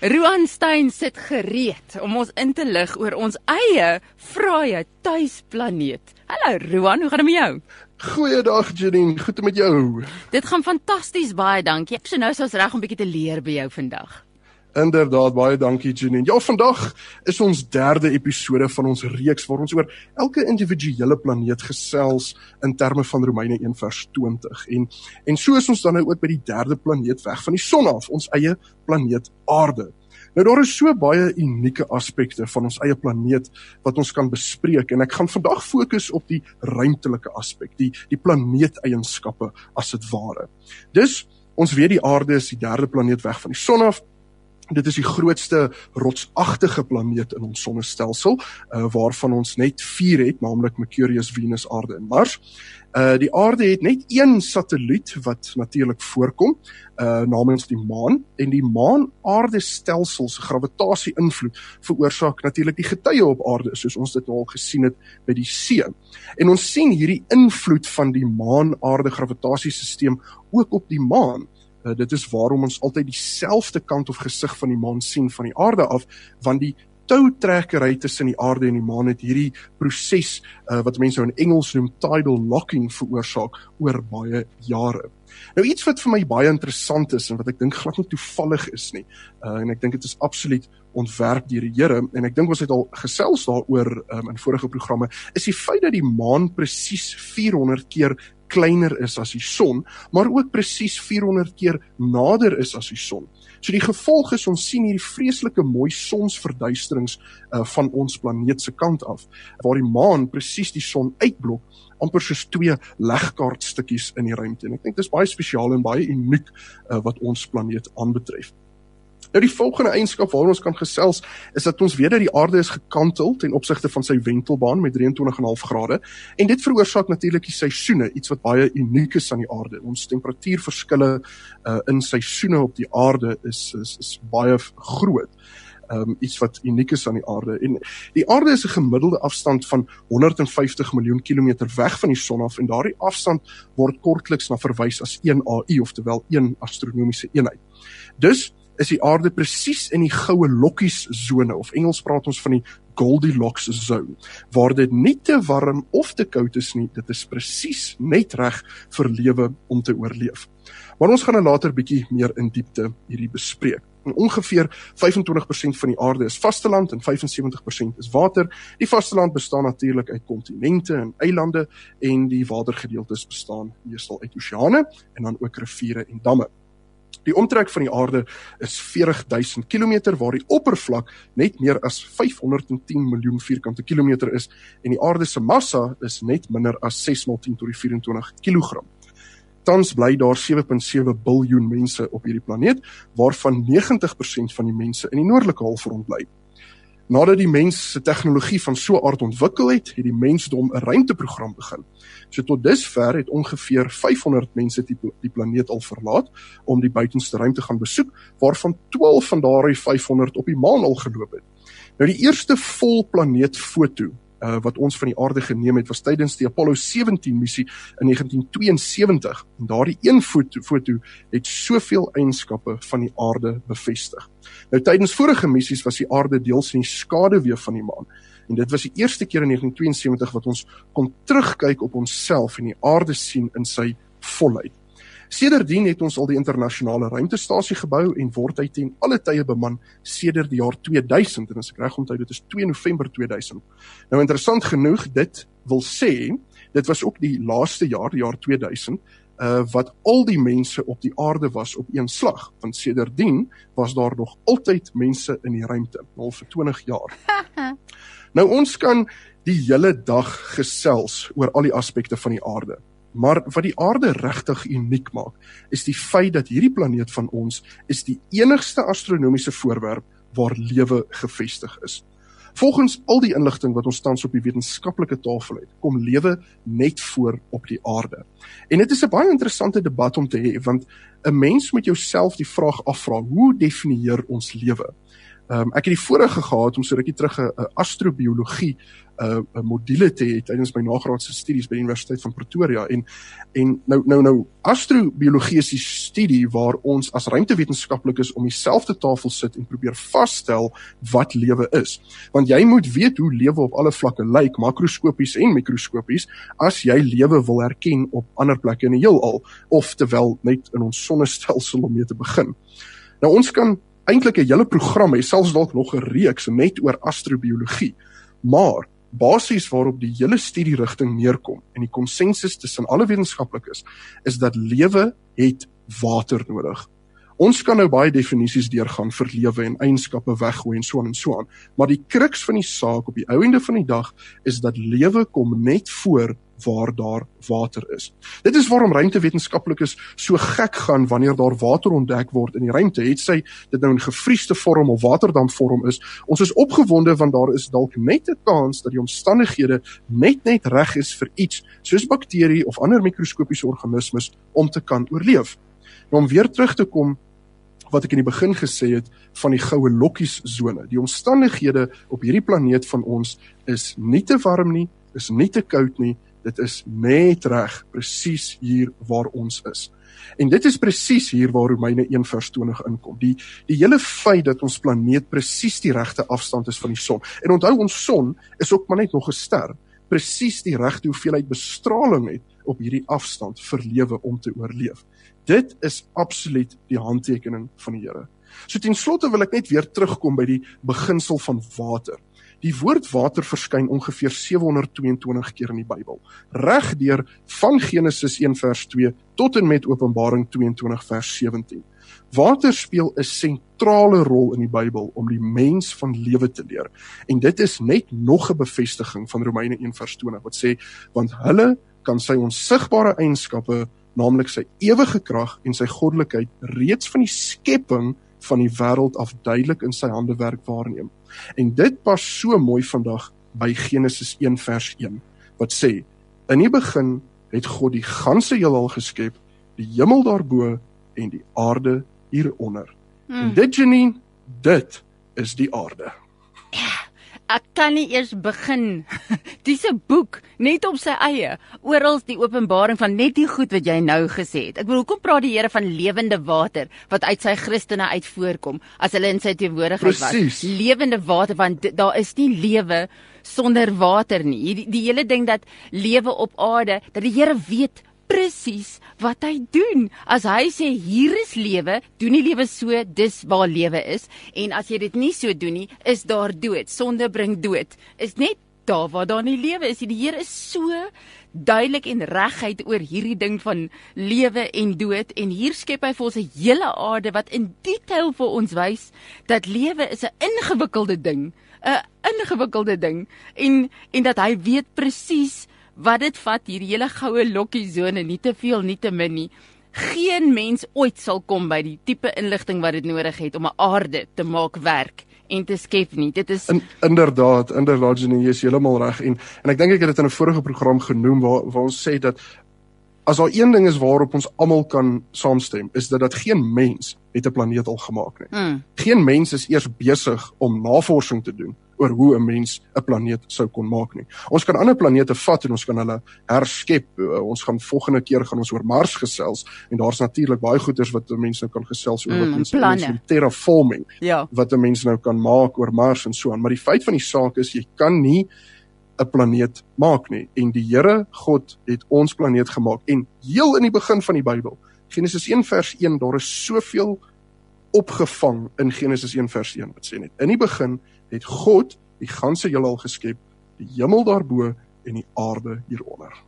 Roan Stein sit gereed om ons in te lig oor ons eie vrye tuisplaneet. Hallo Roan, hoe gaan dit met jou? Goeiedag Janine, goed met jou. Dit gaan fantasties, baie dankie. So nou is ons reg om 'n bietjie te leer by jou vandag. Inderdaad, baie dankie Janine. Ja, vandag is ons derde episode van ons reeks waar ons oor elke individuele planeet gesels in terme van Romeine 1:20. En en so is ons dan nou ook by die derde planeet weg van die son af, ons eie planeet Aarde. Nou daar is so baie unieke aspekte van ons eie planeet wat ons kan bespreek en ek gaan vandag fokus op die ruimtelike aspek, die die planeeteienskappe as dit ware. Dus ons weet die Aarde is die derde planeet weg van die son af Dit is die grootste rotsagtige planeet in ons sonnestelsel, uh waarvan ons net 4 het, naamlik Mercurius, Venus, Aarde en Mars. Uh die Aarde het net een satelliet wat natuurlik voorkom, uh namens die maan en die maan-aarde stelsel se gravitasie-invloed veroorsaak natuurlik die getye op Aarde, soos ons dit nou al gesien het by die see. En ons sien hierdie invloed van die maan-aarde gravitasiesisteem ook op die maan. Uh, dit is waarom ons altyd dieselfde kant of gesig van die maan sien van die aarde af, want die toutrekkery tussen die aarde en die maan het hierdie proses uh, wat mense in Engels noem tidal locking veroorsaak oor baie jare. Nou iets wat vir my baie interessant is en wat ek dink glad nie toevallig is nie. Uh, en ek dink dit is absoluut ontwerp deur die Here en ek dink ons het al gesels daaroor um, in vorige programme is die feit dat die maan presies 400 keer kleiner is as die son, maar ook presies 400 keer nader is as die son. So die gevolg is ons sien hierdie vreeslike mooi sonsverduisterings uh, van ons planeet se kant af waar die maan presies die son uitblok amper soos twee legkaartstukkies in die ruimte. En ek dink dis baie spesiaal en baie uniek uh, wat ons planeet aanbetref. Nou die volgende eienskap waaroor ons kan gesels is dat ons weet dat die aarde is gekantel ten opsigte van sy wentelbaan met 23.5 grade en dit veroorsaak natuurlik die seisoene, iets wat baie uniek is aan die aarde. Ons temperatuurverskille uh, in seisoene op die aarde is is, is baie groot. Um iets wat uniek is aan die aarde en die aarde is 'n gemiddelde afstand van 150 miljoen kilometer weg van die son af en daardie afstand word kortliks na verwys as 1 AU oftewel 1 astronomiese eenheid. Dus is die aarde presies in die goue lokkies sone of Engels praat ons van die Goldilocks zone waar dit nie te warm of te koud is nie dit is presies net reg vir lewe om te oorleef. Maar ons gaan nou later bietjie meer in diepte hierdie bespreek. En ongeveer 25% van die aarde is vasteland en 75% is water. Die vasteland bestaan natuurlik uit kontinente en eilande en die watergedeeltes bestaan meestal uit oseane en dan ook riviere en damme Die omtrek van die aarde is 40000 km waar die oppervlak net meer as 510 miljoen vierkante kilometer is en die aarde se massa is net minder as 6 x 10 tot die 24 kg. Tans bly daar 7.7 biljoen mense op hierdie planeet waarvan 90% van die mense in die noordelike halfrond bly. Nadat die mens se tegnologie van so 'n aard ontwikkel het, het die mensdom 'n ruimteprogram begin. So tot dusver het ongeveer 500 mense die, die planeet al verlaat om die buitenste ruimte gaan besoek, waarvan 12 van daardie 500 op die maan al geloop het. Nou die eerste volplaneetfoto uh, wat ons van die aarde geneem het was tydens die Apollo 17 missie in 1972 en daardie een foto, foto het soveel eienskappe van die aarde bevestig. Nou tydens vorige missies was die aarde deels in die skaduwee van die maan en dit was die eerste keer in 1972 wat ons kon terugkyk op onsself en die aarde sien in sy volheid. Sedertdien het ons al die internasionale ruimtestasie gebou en word hy ten alle tye beman sedert die jaar 2000 en as ek reg onthou dit is 2 November 2000. Nou interessant genoeg, dit wil sê dit was ook die laaste jaar, die jaar 2000 uh wat al die mense op die aarde was op een slag want sedertdien was daar nog altyd mense in die ruimte al vir 20 jaar. nou ons kan die hele dag gesels oor al die aspekte van die aarde. Maar wat die aarde regtig uniek maak, is die feit dat hierdie planeet van ons is die enigste astronomiese voorwerp waar lewe gevestig is. Volgens al die inligting wat ons tans op die wetenskaplike tafel het, kom lewe net voor op die aarde. En dit is 'n baie interessante debat om te hê want 'n mens moet jouself die vraag afvra: Hoe definieer ons lewe? Ehm um, ek het die voorreg gehad om so rukkie terug 'n astrobiologie uh, module te hê tydens my nagraadse studies by die Universiteit van Pretoria en en nou nou nou astrobiologie is die studie waar ons as ruimtewetenskaplikes om dieselfde tafel sit en probeer vasstel wat lewe is. Want jy moet weet hoe lewe op alle vlakke lyk, makroskopies en mikroskopies, as jy lewe wil herken op ander plekke in die heelal of terwyl net in ons sonnestelsel om mee te begin. Nou ons kan eintlik 'n hele program hê, selfs dalk nog 'n reeks net oor astrobiologie. Maar basies waarop die hele studie rigting neerkom en die konsensus tussen alle wetenskaplikes is dat lewe het water nodig. Ons kan nou baie definisies deurgaan vir lewe en eienskappe weggooi en so aan en so aan, maar die kruks van die saak op die ou ende van die dag is dat lewe kom net voor waar daar water is. Dit is waarom ruimtewetenskaplikes so gek gaan wanneer daar water ontdek word in die ruimte. Het sy dit nou in gevriesde vorm of waterdampvorm is, ons is opgewonde want daar is dalk net 'n kans dat die omstandighede net net reg is vir iets soos bakterie of ander mikroskopiese organismes om te kan oorleef. Nou om weer terug te kom wat ek in die begin gesê het van die goue lokkies sone. Die omstandighede op hierdie planeet van ons is nie te warm nie, is nie te koud nie, dit is net reg presies hier waar ons is. En dit is presies hier waar Romeine 1:20 inkom. Die die hele feit dat ons planeet presies die regte afstand is van die son. En onthou ons son is ook maar net nog 'n ster. Presies die regte hoeveelheid bestraling het op hierdie afstand vir lewe om te oorleef. Dit is absoluut die handtekening van die Here. So ten slotte wil ek net weer terugkom by die beginsel van water. Die woord water verskyn ongeveer 722 keer in die Bybel. Regdeur van Genesis 1 vers 2 tot en met Openbaring 22 vers 17. Water speel 'n sentrale rol in die Bybel om die mens van lewe te leer. En dit is net nog 'n bevestiging van Romeine 1 vers 20 wat sê want hulle kan sy onsigbare eienskappe, naamlik sy ewige krag en sy goddelikheid reeds van die skepping van die wêreld af duidelik in sy hande werk waarneem. En dit pas so mooi vandag by Genesis 1 vers 1 wat sê: In die begin het God die ganse heelal geskep, die hemel daarbo en die aarde hieronder. Hmm. En dit Janine, dit is die aarde. Ek kan nie eers begin. Dis 'n boek net op sy eie. Oral die openbaring van net die goed wat jy nou gesê het. Ek bedoel, hoekom praat die Here van lewende water wat uit sy Christene uit voorkom as hulle in sy teenwoordigheid was? Lewende water want daar is nie lewe sonder water nie. Die, die hele ding dat lewe op aarde, dat die Here weet presies wat hy doen. As hy sê hier is lewe, doen die lewe so, dis waar lewe is. En as jy dit nie so doen nie, is daar dood. Sonde bring dood. Is net daar waar daar nie lewe is. Die Here is so duidelik en reguit oor hierdie ding van lewe en dood en hier skep hy vir ons 'n hele aarde wat in detail vir ons wys dat lewe is 'n ingewikkelde ding, 'n ingewikkelde ding en en dat hy weet presies wat dit vat hierdie hele goue lokkie sone nie te veel nie te min nie. Geen mens ooit sal kom by die tipe inligting wat dit nodig het om 'n aarde te maak werk en te skep nie. Dit is In, inderdaad, inderdaad jy is heeltemal reg en en ek dink ek het dit in 'n vorige program genoem waar waar ons sê dat as daar een ding is waarop ons almal kan saamstem, is dit dat geen mens het 'n planeet al gemaak nie. Hmm. Geen mens is eers besig om navorsing te doen oor hoe 'n mens 'n planeet sou kon maak nie. Ons kan ander planete vat en ons kan hulle herskep. Uh, ons gaan volgende keer gaan ons oor Mars gesels en daar's natuurlik baie goeders wat mense nou kan gesels oor mm, wat ons met terraforming. Ja. Wat 'n mens nou kan maak oor Mars en so aan, maar die feit van die saak is jy kan nie 'n planeet maak nie en die Here God het ons planeet gemaak en heel in die begin van die Bybel Genesis 1 vers 1 daar is soveel opgevang in Genesis 1 vers 1 wat sê net in die begin het God die ganse heelal geskep, die hemel daarbo en die aarde hieronder.